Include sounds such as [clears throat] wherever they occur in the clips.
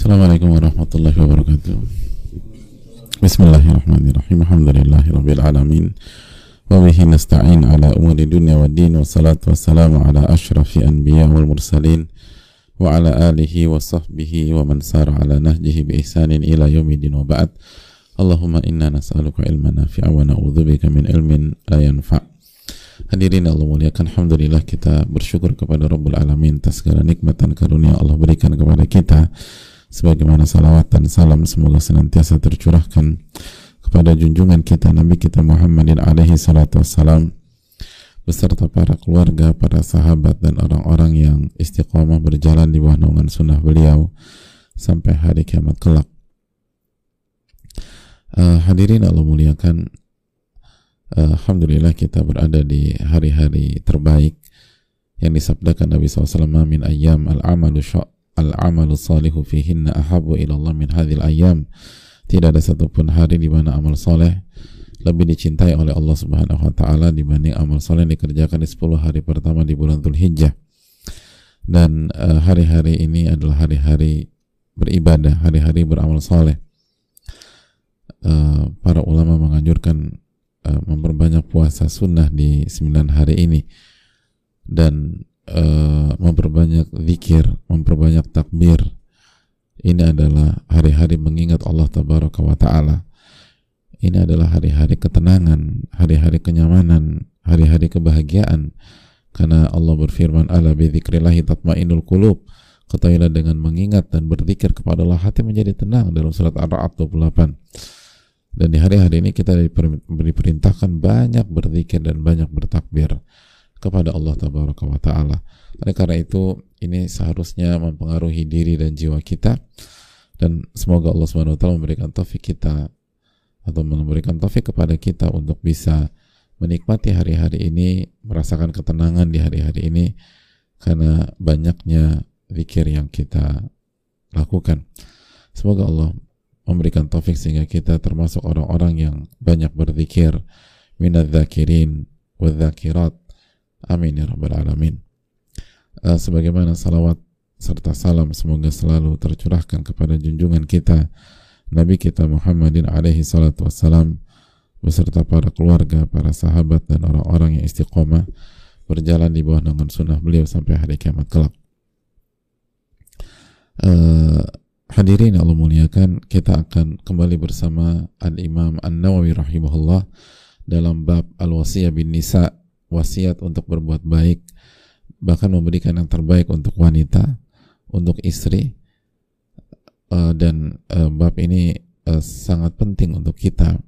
Assalamualaikum warahmatullahi wabarakatuh. Bismillahirrahmanirrahim. Alhamdulillahirabbil alamin. Wa ala umuri dunya wad din wa salatu wassalamu ala asyrafil anbiya wal mursalin wa ala alihi wa sahbihi wa man sara ala nahjihi bi. Allahumma inna nas'aluka ilman nafi'a wa na'udzubika min ilmin la yanfa'. Hadirin Allah muliakan Alhamdulillah kita bersyukur kepada Rabbul Alamin atas segala karunia Allah berikan kepada kita sebagaimana salawat dan salam semoga senantiasa tercurahkan kepada junjungan kita Nabi kita Muhammadin alaihi salatu wassalam beserta para keluarga, para sahabat dan orang-orang yang istiqomah berjalan di bawah naungan sunnah beliau sampai hari kiamat kelak. Uh, hadirin Allah muliakan, uh, Alhamdulillah kita berada di hari-hari terbaik yang disabdakan Nabi SAW min ayyam al-amalu al-amalu salihu fihinna ahabu ilallah min hadhil ayyam tidak ada satupun hari di mana amal soleh lebih dicintai oleh Allah Subhanahu wa taala dibanding amal soleh yang dikerjakan di 10 hari pertama di bulan Dzulhijjah. Dan eh, hari-hari uh, ini adalah hari-hari beribadah, hari-hari beramal soleh. Uh, para ulama menganjurkan uh, memperbanyak puasa sunnah di 9 hari ini dan uh, memperbanyak zikir, memperbanyak takbir. Ini adalah hari-hari mengingat Allah Tabaraka wa Ta'ala. Ini adalah hari-hari ketenangan, hari-hari kenyamanan, hari-hari kebahagiaan. Karena Allah berfirman, Ala bidzikrillahi tatmainul qulub. Ketahuilah dengan mengingat dan berzikir kepada Allah hati menjadi tenang dalam surat Ar-Ra'd 28. Dan di hari-hari ini kita diperintahkan banyak berzikir dan banyak bertakbir kepada Allah Tabaraka wa taala. Oleh karena itu ini seharusnya mempengaruhi diri dan jiwa kita dan semoga Allah Subhanahu taala memberikan taufik kita atau memberikan taufik kepada kita untuk bisa menikmati hari-hari ini, merasakan ketenangan di hari-hari ini karena banyaknya zikir yang kita lakukan. Semoga Allah memberikan taufik sehingga kita termasuk orang-orang yang banyak berzikir minadz zakirin wa dzakirat Amin ya rabbal alamin. Uh, sebagaimana salawat serta salam semoga selalu tercurahkan kepada junjungan kita Nabi kita Muhammadin alaihi salatu wassalam beserta para keluarga, para sahabat dan orang-orang yang istiqomah berjalan di bawah naungan sunnah beliau sampai hari kiamat kelak. Uh, hadirin Allah muliakan, kita akan kembali bersama Al-Imam An-Nawawi rahimahullah dalam bab Al-Wasiyah bin Nisa wasiat untuk berbuat baik bahkan memberikan yang terbaik untuk wanita untuk istri uh, dan uh, bab ini uh, sangat penting untuk kita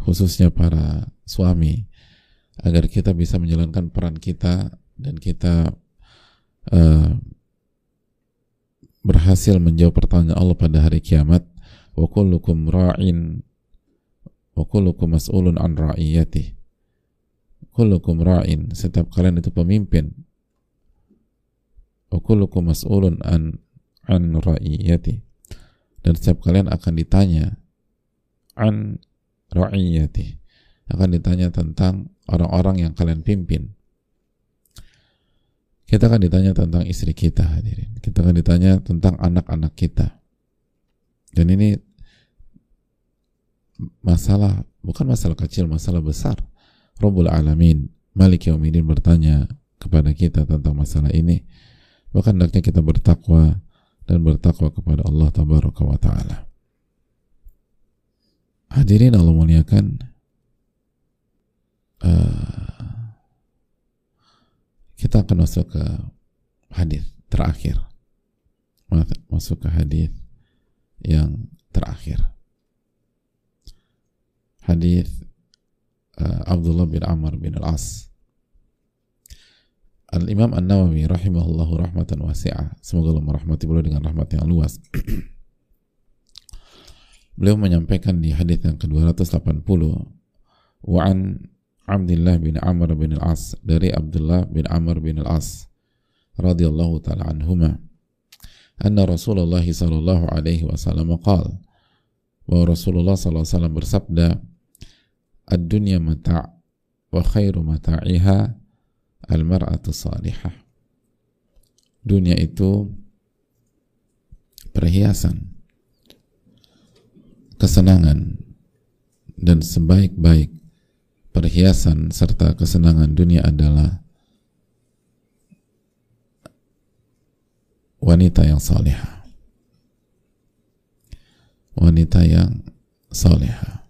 khususnya para suami agar kita bisa menjalankan peran kita dan kita berhasil menjawab pertanyaan Allah pada hari kiamat wa kullukum ra'in wa kullukum mas'ulun an ra'iyatih kullukum ra'in setiap kalian itu pemimpin. Wa kullukum mas'ulun an an ra'iyati. Dan setiap kalian akan ditanya an ra'iyati. Akan ditanya tentang orang-orang yang kalian pimpin. Kita akan ditanya tentang istri kita hadirin. Kita akan ditanya tentang anak-anak kita. Dan ini masalah bukan masalah kecil masalah besar Rabbul Alamin. Malik Yawmidin bertanya kepada kita tentang masalah ini. Bahkan hendaknya kita bertakwa dan bertakwa kepada Allah Tabaraka wa Ta'ala. Hadirin Allah muliakan uh, kita akan masuk ke hadis terakhir. Masuk ke hadis yang terakhir. Hadis uh, Abdullah bin Amr bin Al-As. Al-Imam An-Nawawi rahimahullahu rahmatan wasi'ah. Semoga Allah merahmati beliau dengan rahmat yang luas. [clears throat] Beliau menyampaikan di hadis yang ke-280 wa'an Abdullah bin Amr bin Al-As dari Abdullah bin Amr bin Al-As radhiyallahu taala anhuma anna Rasulullah sallallahu alaihi wasallam qala bahwa Rasulullah sallallahu alaihi wasallam bersabda ad-dunya mata' wa khairu mata'iha al-mar'atu salihah. Dunia itu perhiasan, kesenangan, dan sebaik-baik perhiasan serta kesenangan dunia adalah wanita yang salihah. Wanita yang salihah.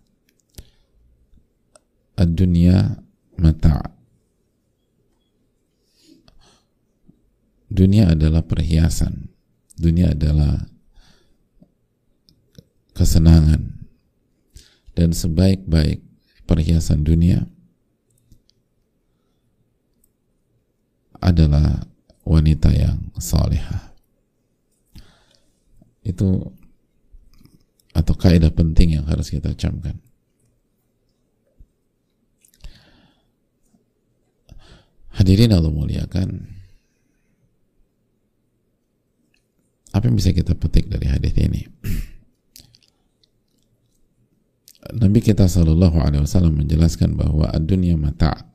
Ad-dunya mata' dunia adalah perhiasan. Dunia adalah kesenangan. Dan sebaik-baik perhiasan dunia adalah wanita yang salihah. Itu atau kaidah penting yang harus kita camkan hadirin Allah muliakan Apa yang bisa kita petik dari hadis ini? [clears throat] Nabi kita Shallallahu Alaihi Wasallam menjelaskan bahwa dunia mata,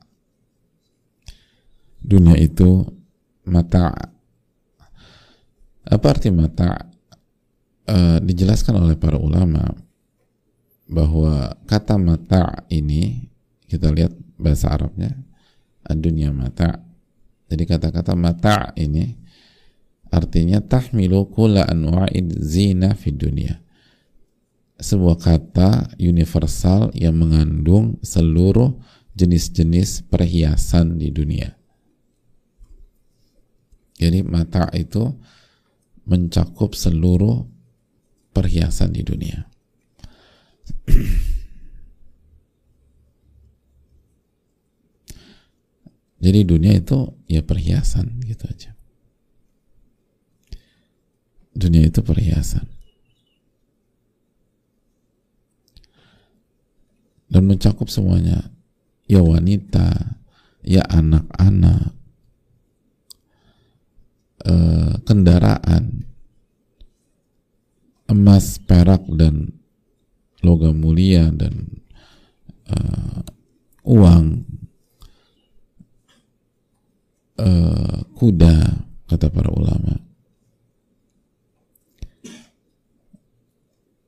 dunia itu mata. Apa arti mata? E, dijelaskan oleh para ulama bahwa kata mata ini kita lihat bahasa Arabnya dunia mata. Jadi kata-kata mata ini artinya tahmilu kula anwa'id zina fi dunia sebuah kata universal yang mengandung seluruh jenis-jenis perhiasan di dunia. Jadi mata itu mencakup seluruh perhiasan di dunia [clears throat] jadi dunia itu ya perhiasan gitu aja. Dunia itu perhiasan. Dan mencakup semuanya. Ya wanita ya anak-anak eh, kendaraan emas perak dan logam mulia dan uh, uang uh, kuda kata para ulama.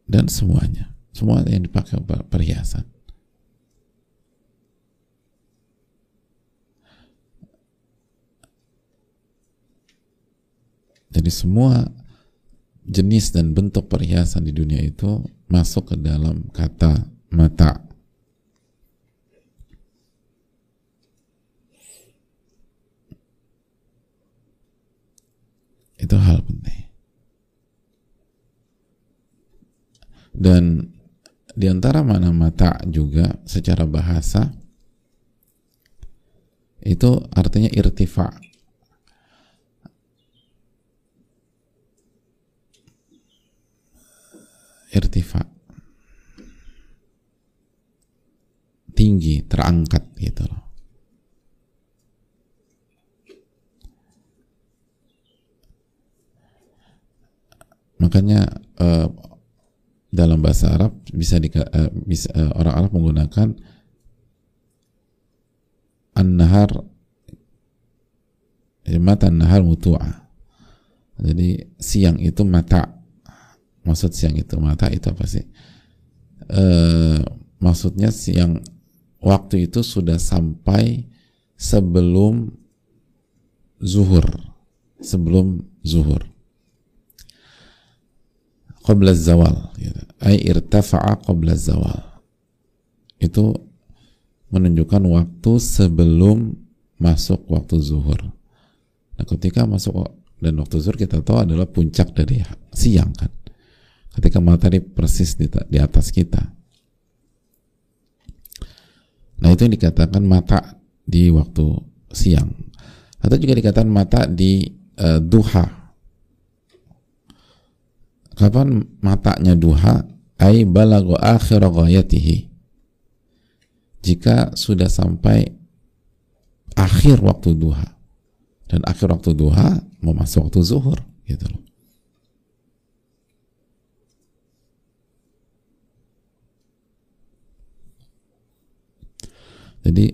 Dan semuanya. Semua yang dipakai perhiasan. Jadi semua jenis dan bentuk perhiasan di dunia itu masuk ke dalam kata mata itu hal penting. Dan di antara mana mata juga secara bahasa itu artinya irtifa. Irtifa. Tinggi terangkat gitu loh makanya uh, dalam bahasa Arab bisa, di, uh, bisa uh, orang Arab menggunakan an-nahar mata an-nahar mutu'a. Jadi siang itu mata. Maksud siang itu mata itu apa sih? Uh, maksudnya siang waktu itu sudah sampai sebelum zuhur. Sebelum zuhur qabla zawal. Gitu. ay irtafa'a qabla zawal. Itu menunjukkan waktu sebelum masuk waktu zuhur. Nah ketika masuk dan waktu zuhur kita tahu adalah puncak dari siang kan? Ketika matahari persis di, di atas kita. Nah itu yang dikatakan mata di waktu siang. Atau juga dikatakan mata di uh, duha kapan matanya duha. Ai balago akhir ghayatihi. Jika sudah sampai akhir waktu duha. Dan akhir waktu duha mau masuk waktu zuhur gitu loh. Jadi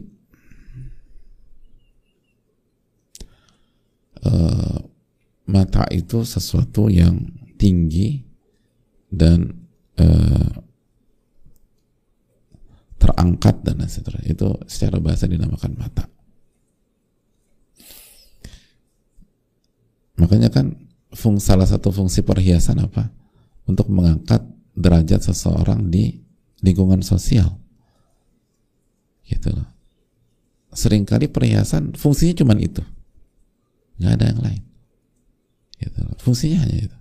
uh, mata itu sesuatu yang tinggi dan uh, terangkat dan seterusnya. Itu secara bahasa dinamakan mata. Makanya kan fungsi, salah satu fungsi perhiasan apa? Untuk mengangkat derajat seseorang di lingkungan sosial. Gitu loh. Seringkali perhiasan fungsinya cuma itu. Nggak ada yang lain. Gitu loh. fungsinya hanya itu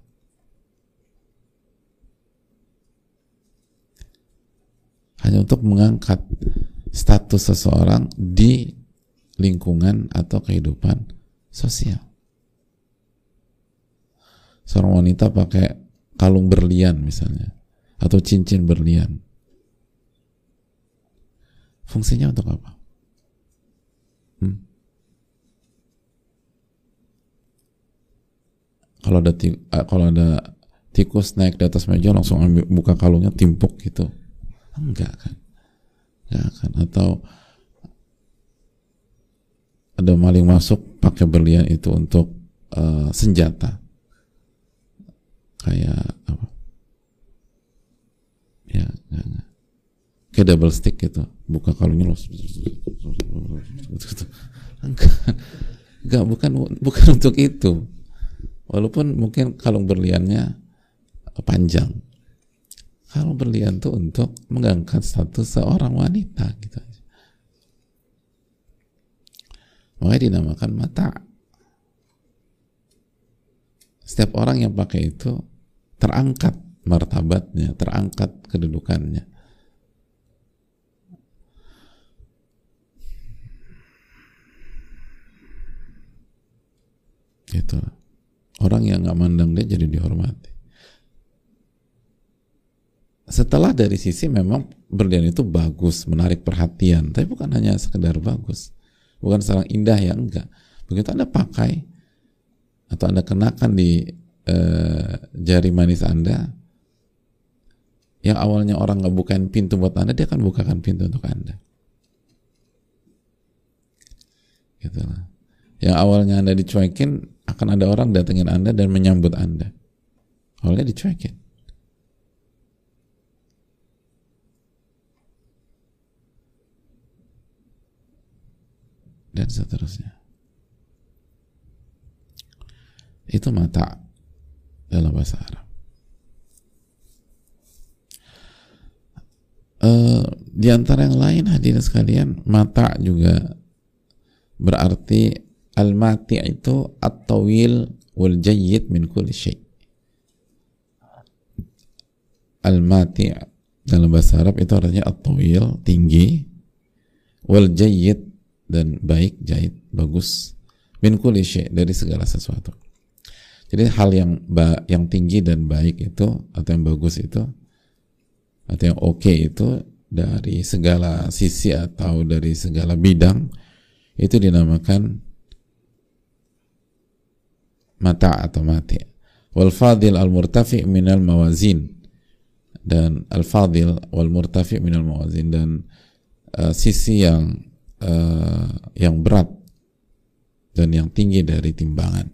hanya untuk mengangkat status seseorang di lingkungan atau kehidupan sosial. Seorang wanita pakai kalung berlian misalnya atau cincin berlian. Fungsinya untuk apa? Hmm? Kalau ada kalau ada tikus naik di atas meja langsung ambil, buka kalungnya timpuk gitu enggak kan? Enggak kan? Atau ada maling masuk pakai berlian itu untuk uh, senjata. Kayak apa? Ya enggak, enggak. kayak double stick gitu. Buka kalungnya loh enggak enggak bukan bukan untuk itu. Walaupun mungkin kalung berliannya panjang kalau berlian itu untuk mengangkat status seorang wanita gitu Makanya dinamakan mata. Setiap orang yang pakai itu terangkat martabatnya, terangkat kedudukannya. Itu orang yang nggak mandang dia jadi dihormati setelah dari sisi memang berlian itu bagus, menarik perhatian, tapi bukan hanya sekedar bagus, bukan seorang indah ya enggak. Begitu anda pakai atau anda kenakan di uh, jari manis anda, yang awalnya orang nggak bukain pintu buat anda, dia akan bukakan pintu untuk anda. Gitu lah. Yang awalnya anda dicuekin, akan ada orang datengin anda dan menyambut anda. Awalnya dicuekin dan seterusnya. Itu mata dalam bahasa Arab. Uh, di antara yang lain hadirin sekalian, mata juga berarti al-mati itu at-tawil wal jayyid min kulli syai. Al-mati dalam bahasa Arab itu artinya at-tawil, tinggi, wal jayyid dan baik, jahit, bagus min kulli dari segala sesuatu. Jadi hal yang ba yang tinggi dan baik itu atau yang bagus itu atau yang oke okay itu dari segala sisi atau dari segala bidang itu dinamakan mata atau mati. Wal fadil al murtafi minal mawazin dan al fadil wal murtafi minal mawazin dan uh, sisi yang uh, yang berat dan yang tinggi dari timbangan.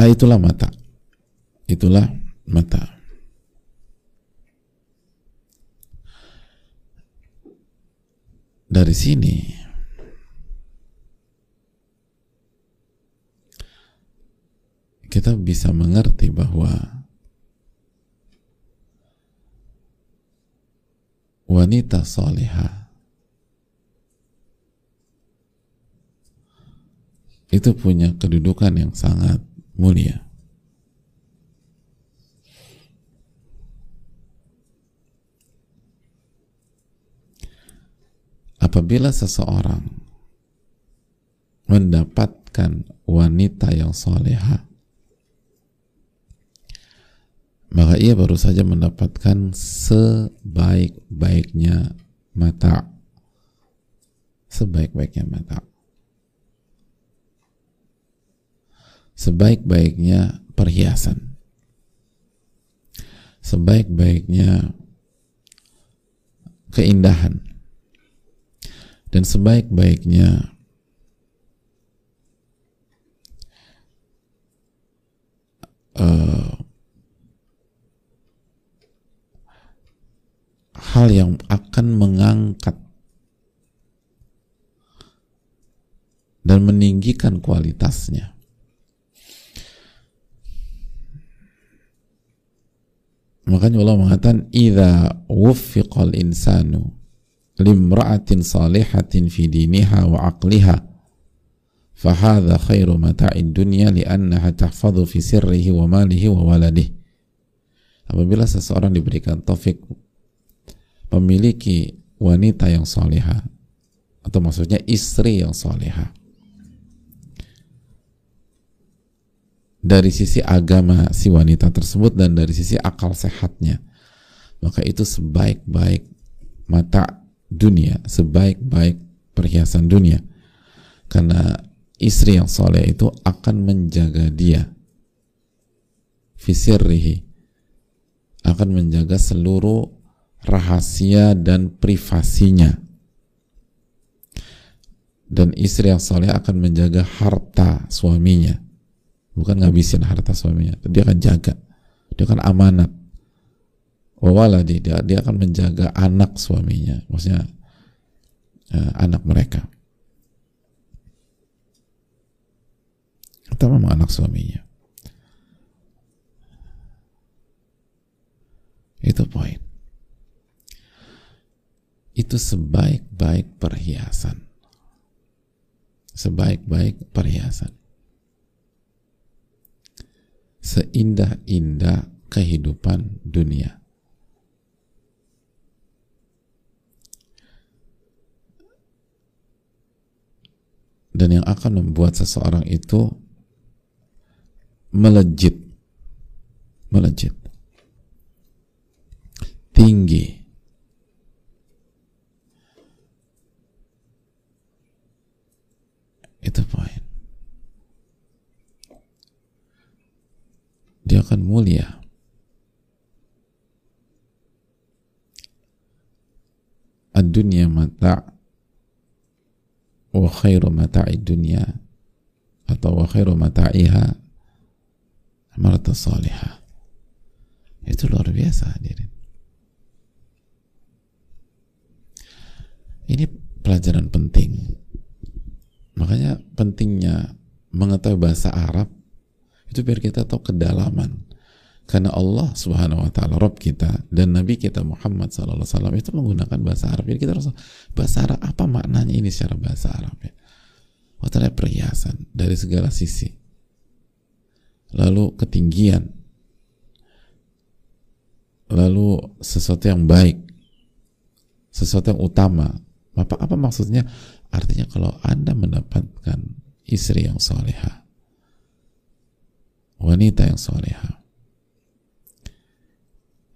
Ah, itulah mata. Itulah mata. Dari sini kita bisa mengerti bahwa wanita salihah itu punya kedudukan yang sangat mulia. Apabila seseorang mendapatkan wanita yang salihah maka ia baru saja mendapatkan sebaik-baiknya mata. Sebaik-baiknya mata. Sebaik-baiknya perhiasan. Sebaik-baiknya keindahan. Dan sebaik-baiknya uh, hal yang akan mengangkat dan meninggikan kualitasnya. Makanya Allah mengatakan idza wuffiqal insanu limra'atin salihatin fi diniha wa aqliha fahadha khairu mata'id dunya li'annaha tahfadhu fi sirrihi wa malihi wa waladihi apabila seseorang diberikan taufik memiliki wanita yang soleha atau maksudnya istri yang soleha dari sisi agama si wanita tersebut dan dari sisi akal sehatnya maka itu sebaik-baik mata dunia sebaik-baik perhiasan dunia. Karena istri yang soleh itu akan menjaga dia. Fisirrihi akan menjaga seluruh rahasia dan privasinya. Dan istri yang soleh akan menjaga harta suaminya. Bukan ngabisin harta suaminya. Dia akan jaga. Dia akan amanat. Wawaladi dia, dia akan menjaga anak suaminya. Maksudnya uh, anak mereka. Memang anak suaminya. Itu poin itu sebaik-baik perhiasan. Sebaik-baik perhiasan. Seindah-indah kehidupan dunia. Dan yang akan membuat seseorang itu melejit, melejit, tinggi, itu poin. dia akan mulia. Ad-dunya mata' wa khairu mata'i dunya atau wa khairu mata'iha amarata salihah. Itu luar biasa hadirin. Ini pelajaran penting. Makanya pentingnya mengetahui bahasa Arab itu biar kita tahu kedalaman. Karena Allah subhanahu wa ta'ala Rob kita dan Nabi kita Muhammad sallallahu alaihi wasallam itu menggunakan bahasa Arab. Jadi kita harus bahasa Arab apa maknanya ini secara bahasa Arab ya? Oh perhiasan dari segala sisi. Lalu ketinggian. Lalu sesuatu yang baik. Sesuatu yang utama. Apa apa maksudnya artinya kalau anda mendapatkan istri yang solehah wanita yang soleha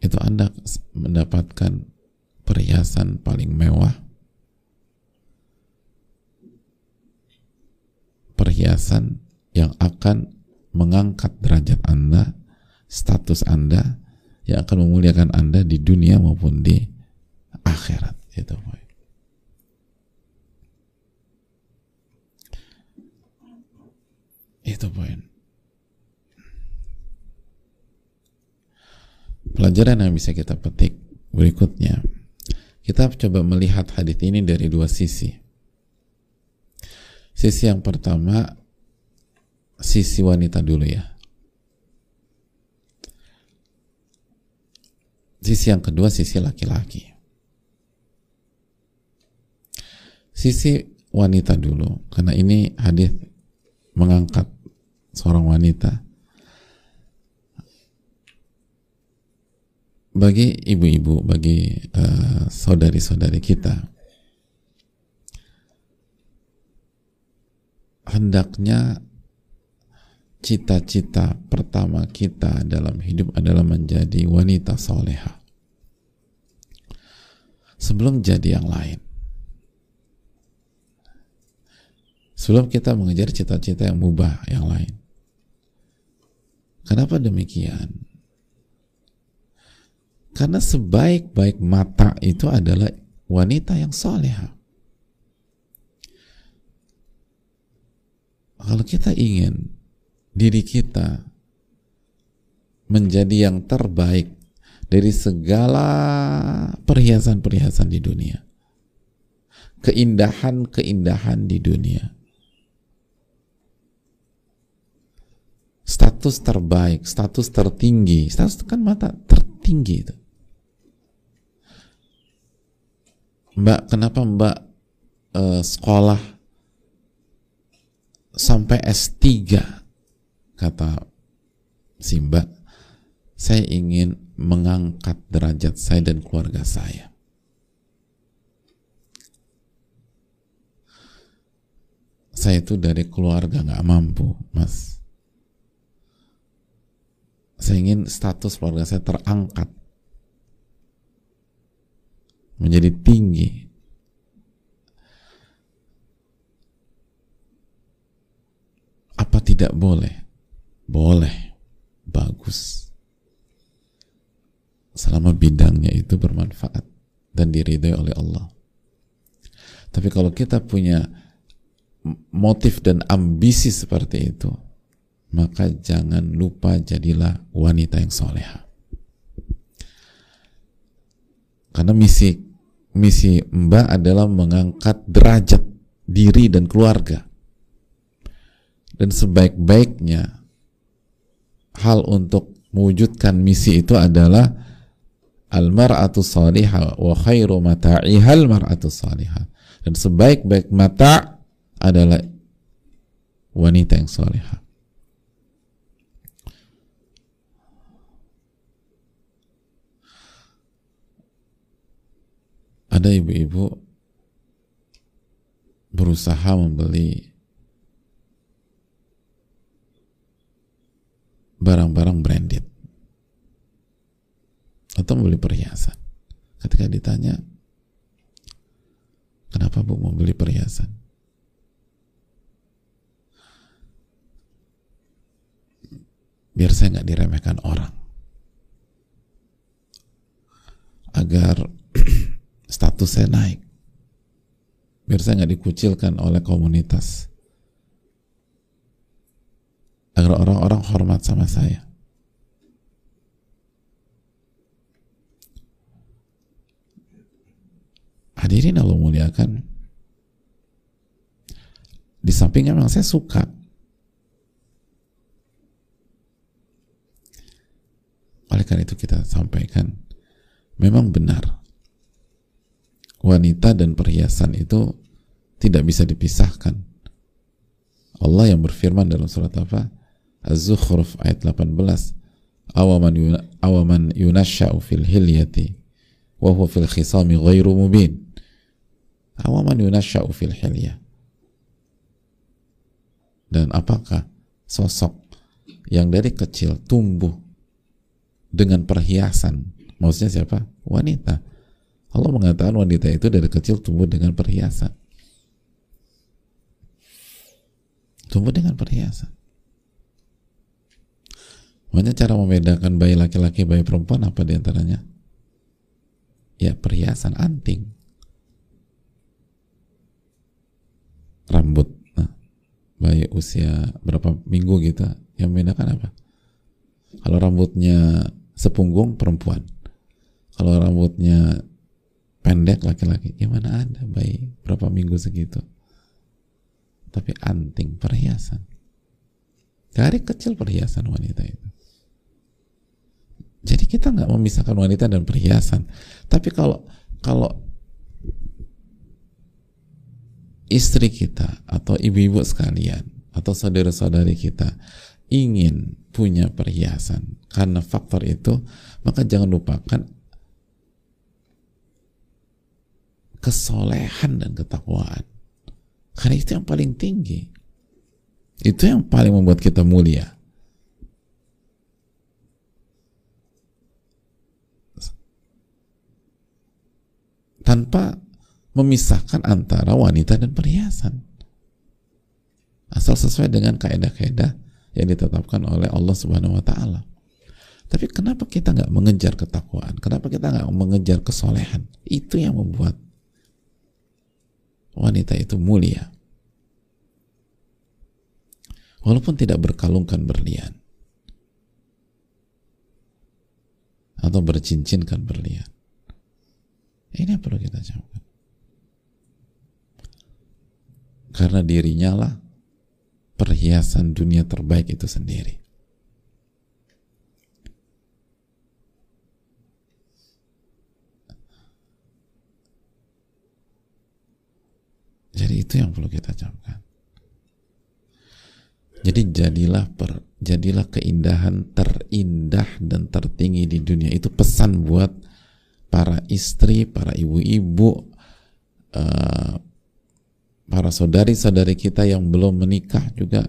itu anda mendapatkan perhiasan paling mewah perhiasan yang akan mengangkat derajat anda status anda yang akan memuliakan anda di dunia maupun di akhirat. Itu itu poin. Pelajaran yang bisa kita petik berikutnya. Kita coba melihat hadis ini dari dua sisi. Sisi yang pertama sisi wanita dulu ya. Sisi yang kedua sisi laki-laki. Sisi wanita dulu karena ini hadis mengangkat seorang wanita bagi ibu-ibu, bagi uh, saudari-saudari kita, hendaknya cita-cita pertama kita dalam hidup adalah menjadi wanita soleha. Sebelum jadi yang lain. Sebelum kita mengejar cita-cita yang mubah yang lain. Kenapa demikian? Karena sebaik-baik mata itu adalah wanita yang soleha. Kalau kita ingin diri kita menjadi yang terbaik dari segala perhiasan-perhiasan di dunia. Keindahan-keindahan di dunia. Status terbaik, status tertinggi, status kan mata tertinggi itu. Mbak, kenapa Mbak uh, sekolah sampai S3? Kata si Mbak, saya ingin mengangkat derajat saya dan keluarga saya. Saya itu dari keluarga nggak mampu, mas. Saya ingin status keluarga saya terangkat menjadi tinggi. Apa tidak boleh? Boleh, bagus selama bidangnya itu bermanfaat dan diridhoi oleh Allah. Tapi kalau kita punya motif dan ambisi seperti itu, maka jangan lupa jadilah wanita yang soleha. Karena misi misi Mbak adalah mengangkat derajat diri dan keluarga. Dan sebaik-baiknya hal untuk mewujudkan misi itu adalah al-mar'atu salihah wa khairu mata'iha al-mar'atu salihah. Dan sebaik-baik mata adalah wanita yang salihah. Ada ibu-ibu berusaha membeli barang-barang branded atau membeli perhiasan. Ketika ditanya, kenapa bu mau beli perhiasan? Biar saya nggak diremehkan orang. Agar status saya naik. Biar saya nggak dikucilkan oleh komunitas. Agar orang-orang hormat sama saya. Hadirin Allah muliakan. Di sampingnya memang saya suka. Oleh karena itu kita sampaikan, memang benar wanita dan perhiasan itu tidak bisa dipisahkan. Allah yang berfirman dalam surat apa? Az-Zukhruf ayat 18. Awaman awaman yunasha'u fil hilyati wa huwa fil khisami ghairu mubin awaman yunasya'u fil hilya dan apakah sosok yang dari kecil tumbuh dengan perhiasan maksudnya siapa? wanita Allah mengatakan wanita itu dari kecil tumbuh dengan perhiasan. Tumbuh dengan perhiasan. Makanya cara membedakan bayi laki-laki bayi perempuan apa di antaranya? Ya perhiasan anting. Rambut. Nah, bayi usia berapa minggu gitu. Yang membedakan apa? Kalau rambutnya sepunggung perempuan. Kalau rambutnya pendek laki-laki. Gimana ada bayi berapa minggu segitu. Tapi anting perhiasan. Dari kecil perhiasan wanita itu. Jadi kita nggak memisahkan wanita dan perhiasan. Tapi kalau kalau istri kita atau ibu-ibu sekalian atau saudara-saudari kita ingin punya perhiasan karena faktor itu maka jangan lupakan kesolehan dan ketakwaan karena itu yang paling tinggi itu yang paling membuat kita mulia tanpa memisahkan antara wanita dan perhiasan. Asal sesuai dengan kaidah-kaidah yang ditetapkan oleh Allah Subhanahu wa taala. Tapi kenapa kita nggak mengejar ketakwaan? Kenapa kita nggak mengejar kesolehan? Itu yang membuat wanita itu mulia. Walaupun tidak berkalungkan berlian. atau bercincinkan berlian. Ini yang perlu kita jawabkan. Karena dirinya lah perhiasan dunia terbaik itu sendiri. Jadi itu yang perlu kita camkan. Jadi jadilah per, jadilah keindahan terindah dan tertinggi di dunia. Itu pesan buat para istri, para ibu-ibu, uh, para saudari-saudari kita yang belum menikah juga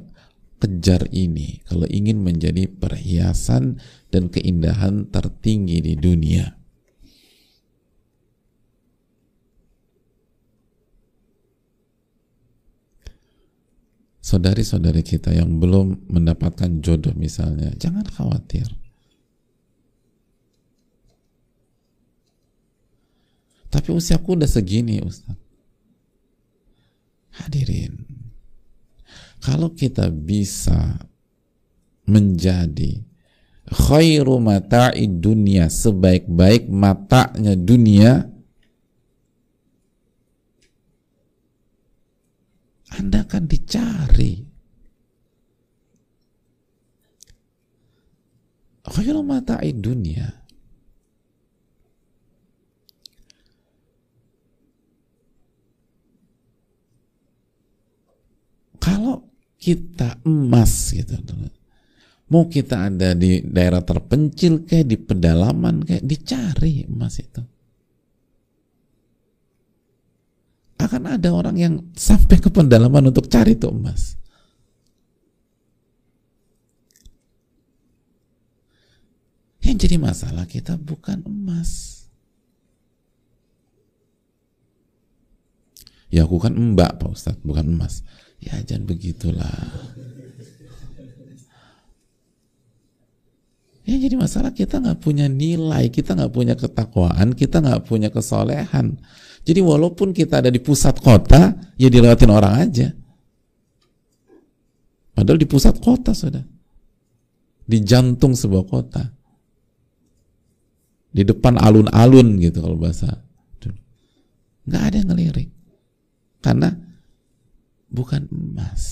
kejar ini kalau ingin menjadi perhiasan dan keindahan tertinggi di dunia. Saudari-saudari kita yang belum mendapatkan jodoh misalnya, jangan khawatir. Tapi usiaku udah segini, Ustaz. Hadirin, kalau kita bisa menjadi khairu mata'i dunia sebaik-baik matanya dunia Anda akan dicari. Khairu mata'i dunia. Kalau kita emas gitu mau kita ada di daerah terpencil kayak di pedalaman kayak dicari emas itu akan ada orang yang sampai ke pendalaman untuk cari itu emas. Yang jadi masalah kita bukan emas. Ya aku kan mbak Pak Ustadz, bukan emas. Ya jangan begitulah. Yang jadi masalah kita nggak punya nilai, kita nggak punya ketakwaan, kita nggak punya kesolehan. Jadi walaupun kita ada di pusat kota, ya dilewatin orang aja. Padahal di pusat kota sudah. Di jantung sebuah kota. Di depan alun-alun gitu kalau bahasa. Nggak ada yang ngelirik. Karena bukan emas.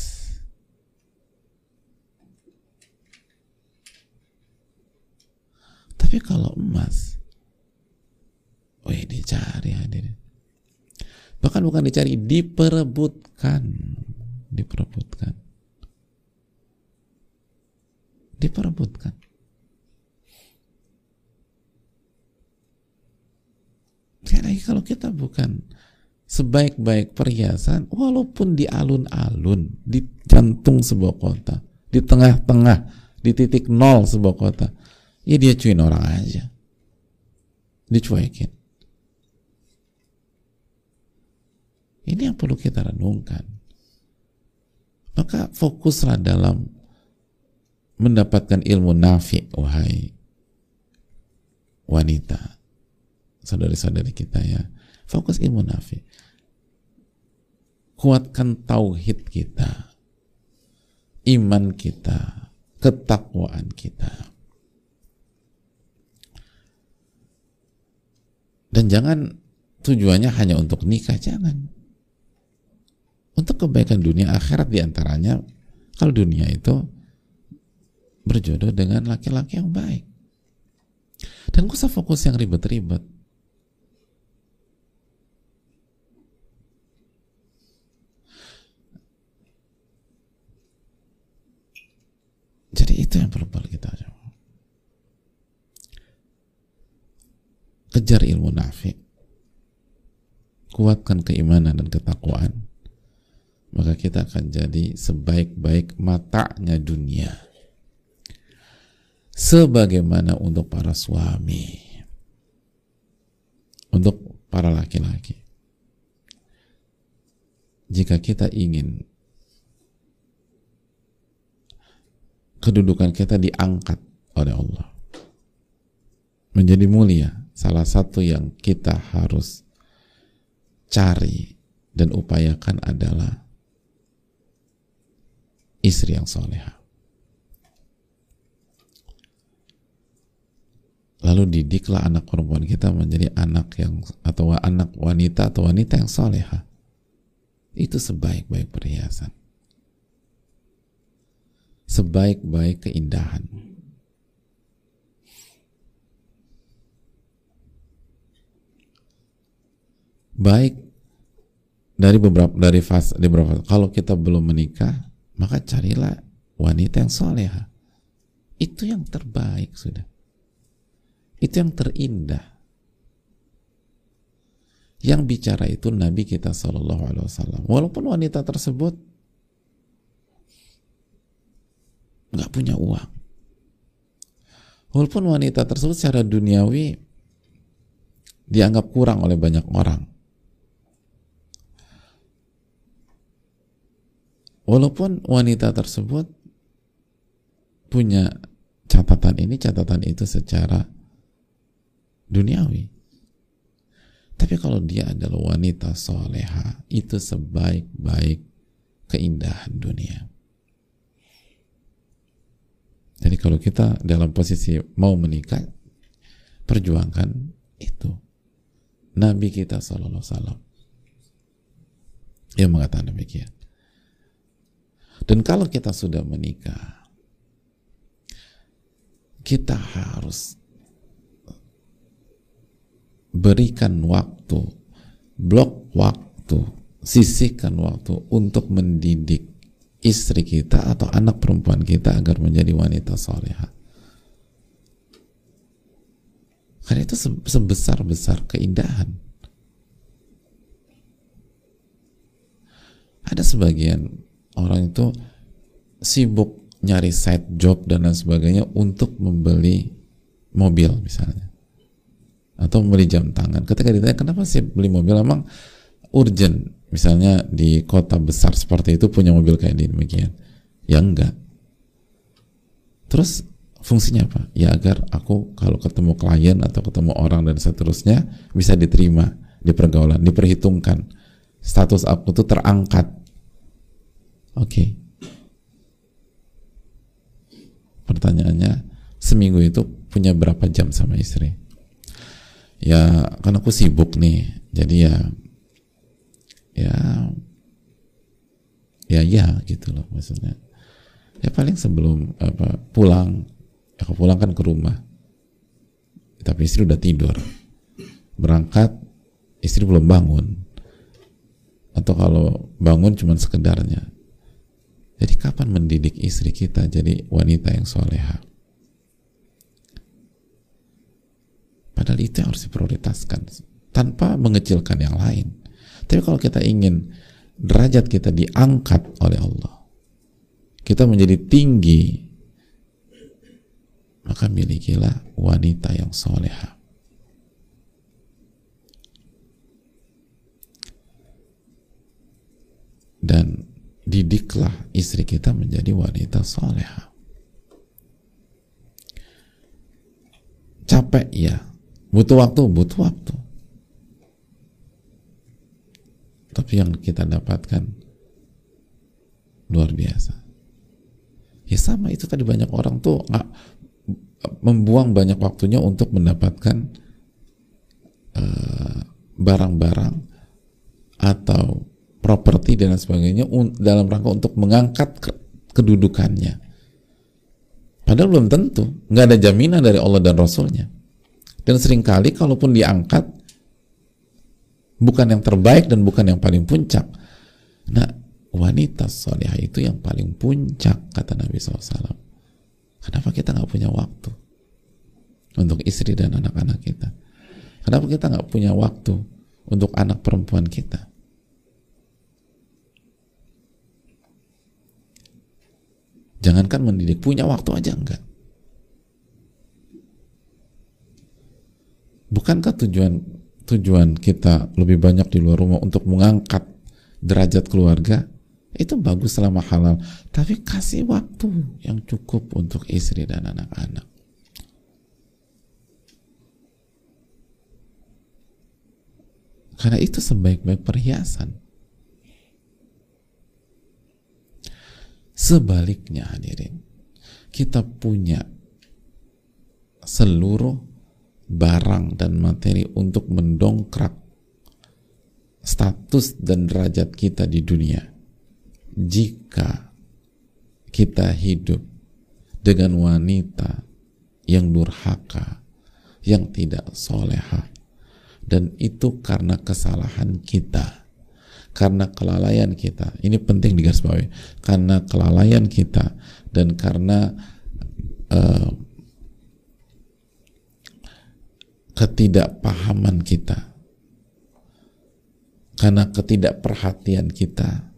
Tapi kalau emas, wih dicari hadirin bahkan bukan dicari diperebutkan. Diperebutkan. Diperebutkan. Sekali lagi kalau kita bukan sebaik-baik perhiasan walaupun di alun-alun di jantung sebuah kota di tengah-tengah di titik nol sebuah kota ya dia cuin orang aja. Dicuekin Ini yang perlu kita renungkan. Maka fokuslah dalam mendapatkan ilmu nafi, wahai wanita, saudari-saudari kita ya. Fokus ilmu nafi. Kuatkan tauhid kita, iman kita, ketakwaan kita. Dan jangan tujuannya hanya untuk nikah, jangan untuk kebaikan dunia akhirat di antaranya kalau dunia itu berjodoh dengan laki-laki yang baik. Dan gak usah fokus yang ribet-ribet. Jadi itu yang perlu kita jawab kejar ilmu nafi. Kuatkan keimanan dan ketakwaan maka kita akan jadi sebaik-baik matanya dunia. Sebagaimana untuk para suami, untuk para laki-laki. Jika kita ingin kedudukan kita diangkat oleh Allah menjadi mulia, salah satu yang kita harus cari dan upayakan adalah istri yang soleha. lalu didiklah anak perempuan kita menjadi anak yang atau anak wanita atau wanita yang soleha itu sebaik-baik perhiasan. Sebaik-baik keindahan. Baik dari beberapa dari fase di beberapa kalau kita belum menikah maka carilah wanita yang soleha. Itu yang terbaik sudah. Itu yang terindah. Yang bicara itu Nabi kita Shallallahu Alaihi Wasallam. Walaupun wanita tersebut nggak punya uang. Walaupun wanita tersebut secara duniawi dianggap kurang oleh banyak orang walaupun wanita tersebut punya catatan ini catatan itu secara duniawi. Tapi kalau dia adalah wanita soleha itu sebaik-baik keindahan dunia. Jadi kalau kita dalam posisi mau menikah perjuangkan itu. Nabi kita Sallallahu Alaihi yang mengatakan demikian dan kalau kita sudah menikah, kita harus berikan waktu, blok waktu, sisihkan waktu untuk mendidik istri kita atau anak perempuan kita agar menjadi wanita soleha. Karena itu sebesar-besar keindahan. Ada sebagian orang itu sibuk nyari side job dan lain sebagainya untuk membeli mobil misalnya. Atau membeli jam tangan. Ketika ditanya kenapa sih beli mobil? Emang urgent? Misalnya di kota besar seperti itu punya mobil kayak di demikian. Ya enggak. Terus fungsinya apa? Ya agar aku kalau ketemu klien atau ketemu orang dan seterusnya bisa diterima di pergaulan diperhitungkan. Status aku tuh terangkat Oke. Okay. Pertanyaannya, seminggu itu punya berapa jam sama istri? Ya, kan aku sibuk nih. Jadi ya ya ya ya gitu loh maksudnya. Ya paling sebelum apa pulang, aku pulang kan ke rumah. Tapi istri udah tidur. Berangkat istri belum bangun. Atau kalau bangun cuma sekedarnya jadi kapan mendidik istri kita jadi wanita yang soleha? Padahal itu yang harus diprioritaskan tanpa mengecilkan yang lain. Tapi kalau kita ingin derajat kita diangkat oleh Allah, kita menjadi tinggi, maka milikilah wanita yang soleha. Dan didiklah istri kita menjadi wanita soleha. Capek ya, butuh waktu, butuh waktu. Tapi yang kita dapatkan luar biasa. Ya sama itu tadi banyak orang tuh nggak membuang banyak waktunya untuk mendapatkan eh, barang-barang uh, atau properti dan sebagainya dalam rangka untuk mengangkat kedudukannya. Padahal belum tentu, nggak ada jaminan dari Allah dan Rasulnya. Dan sering kali kalaupun diangkat, bukan yang terbaik dan bukan yang paling puncak. Nah, wanita solehah itu yang paling puncak, kata Nabi SAW. Kenapa kita nggak punya waktu untuk istri dan anak-anak kita? Kenapa kita nggak punya waktu untuk anak perempuan kita? Jangankan mendidik, punya waktu aja enggak. Bukankah tujuan tujuan kita lebih banyak di luar rumah untuk mengangkat derajat keluarga? Itu bagus selama halal, tapi kasih waktu yang cukup untuk istri dan anak-anak. Karena itu sebaik-baik perhiasan. Sebaliknya hadirin, kita punya seluruh barang dan materi untuk mendongkrak status dan derajat kita di dunia. Jika kita hidup dengan wanita yang durhaka yang tidak soleha dan itu karena kesalahan kita karena kelalaian kita. Ini penting digarisbawahi. Karena kelalaian kita dan karena uh, ketidakpahaman kita. Karena ketidakperhatian kita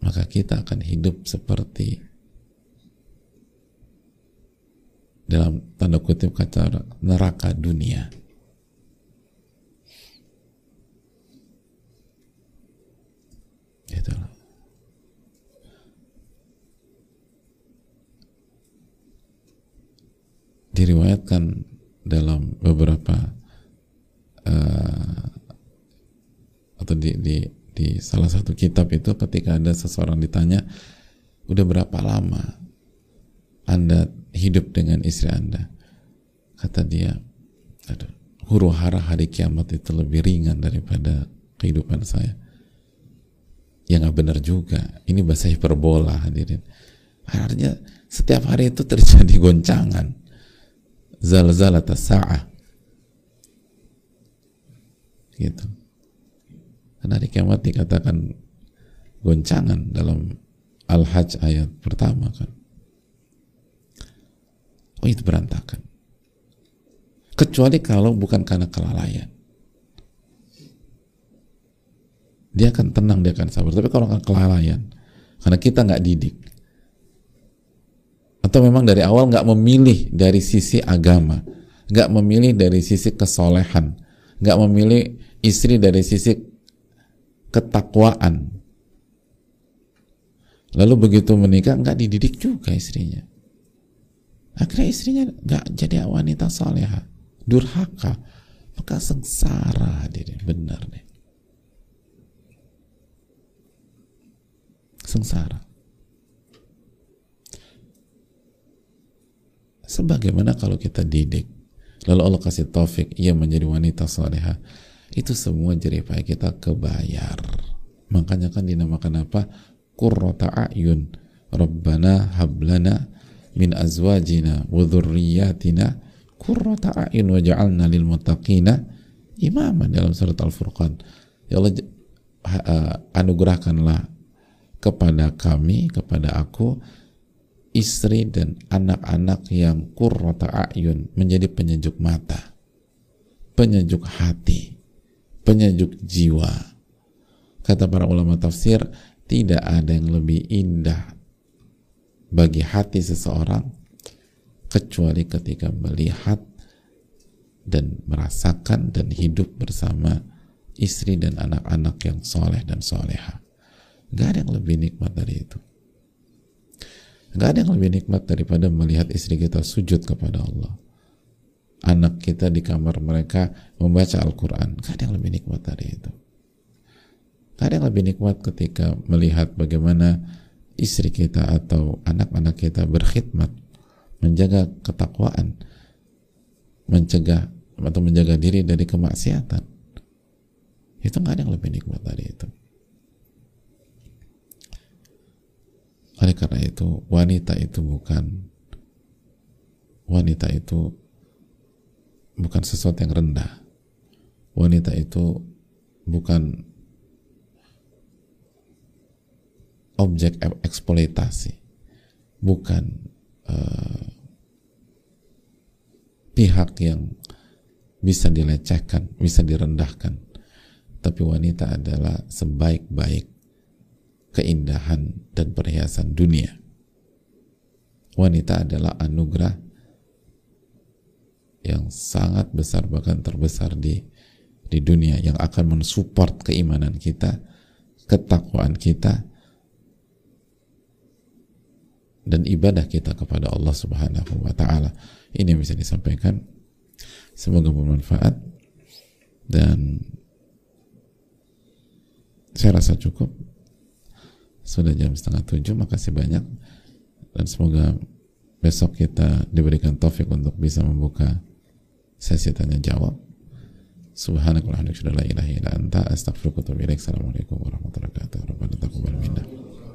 maka kita akan hidup seperti dalam tanda kutip kata neraka dunia Itulah. diriwayatkan dalam beberapa uh, atau di, di di salah satu kitab itu ketika ada seseorang ditanya udah berapa lama anda hidup dengan istri anda kata dia aduh huru hara hari kiamat itu lebih ringan daripada kehidupan saya ya nggak benar juga. Ini bahasa hiperbola hadirin. Artinya setiap hari itu terjadi goncangan. Zalzalat sa'ah. Gitu. Karena di kiamat dikatakan goncangan dalam Al-Hajj ayat pertama kan. Oh itu berantakan. Kecuali kalau bukan karena kelalaian dia akan tenang dia akan sabar. Tapi kalau akan kelalaian karena kita nggak didik atau memang dari awal nggak memilih dari sisi agama nggak memilih dari sisi kesolehan nggak memilih istri dari sisi ketakwaan lalu begitu menikah nggak dididik juga istrinya. Akhirnya istrinya nggak jadi wanita soleha durhaka maka sengsara dia benar nih sengsara Sebagaimana kalau kita didik, lalu Allah kasih taufik, ia menjadi wanita soleha, itu semua jeripaya kita kebayar. Makanya kan dinamakan apa? Qurrata a'yun. Rabbana hablana min azwajina wa dhurriyyatina a'yun waj'alna lil muttaqina imama dalam surat Al-Furqan. Ya Allah anugerahkanlah kepada kami, kepada aku istri dan anak-anak yang kurrota ayun menjadi penyejuk mata, penyejuk hati, penyejuk jiwa. Kata para ulama tafsir, tidak ada yang lebih indah bagi hati seseorang kecuali ketika melihat dan merasakan dan hidup bersama istri dan anak-anak yang soleh dan soleha. Gak ada yang lebih nikmat dari itu. Gak ada yang lebih nikmat daripada melihat istri kita sujud kepada Allah. Anak kita di kamar mereka membaca Al-Quran. Gak ada yang lebih nikmat dari itu. Gak ada yang lebih nikmat ketika melihat bagaimana istri kita atau anak-anak kita berkhidmat, menjaga ketakwaan, mencegah atau menjaga diri dari kemaksiatan. Itu gak ada yang lebih nikmat dari itu. Oleh karena itu, wanita itu bukan wanita itu bukan sesuatu yang rendah. Wanita itu bukan objek eksploitasi, bukan uh, pihak yang bisa dilecehkan, bisa direndahkan. Tapi wanita adalah sebaik-baik keindahan dan perhiasan dunia. Wanita adalah anugerah yang sangat besar bahkan terbesar di di dunia yang akan mensupport keimanan kita, ketakwaan kita dan ibadah kita kepada Allah Subhanahu wa taala. Ini yang bisa disampaikan. Semoga bermanfaat dan saya rasa cukup sudah jam setengah tujuh makasih banyak dan semoga besok kita diberikan taufik untuk bisa membuka sesi tanya jawab. Bihamdika la ilaha illa anta. Assalamualaikum warahmatullahi wabarakatuh.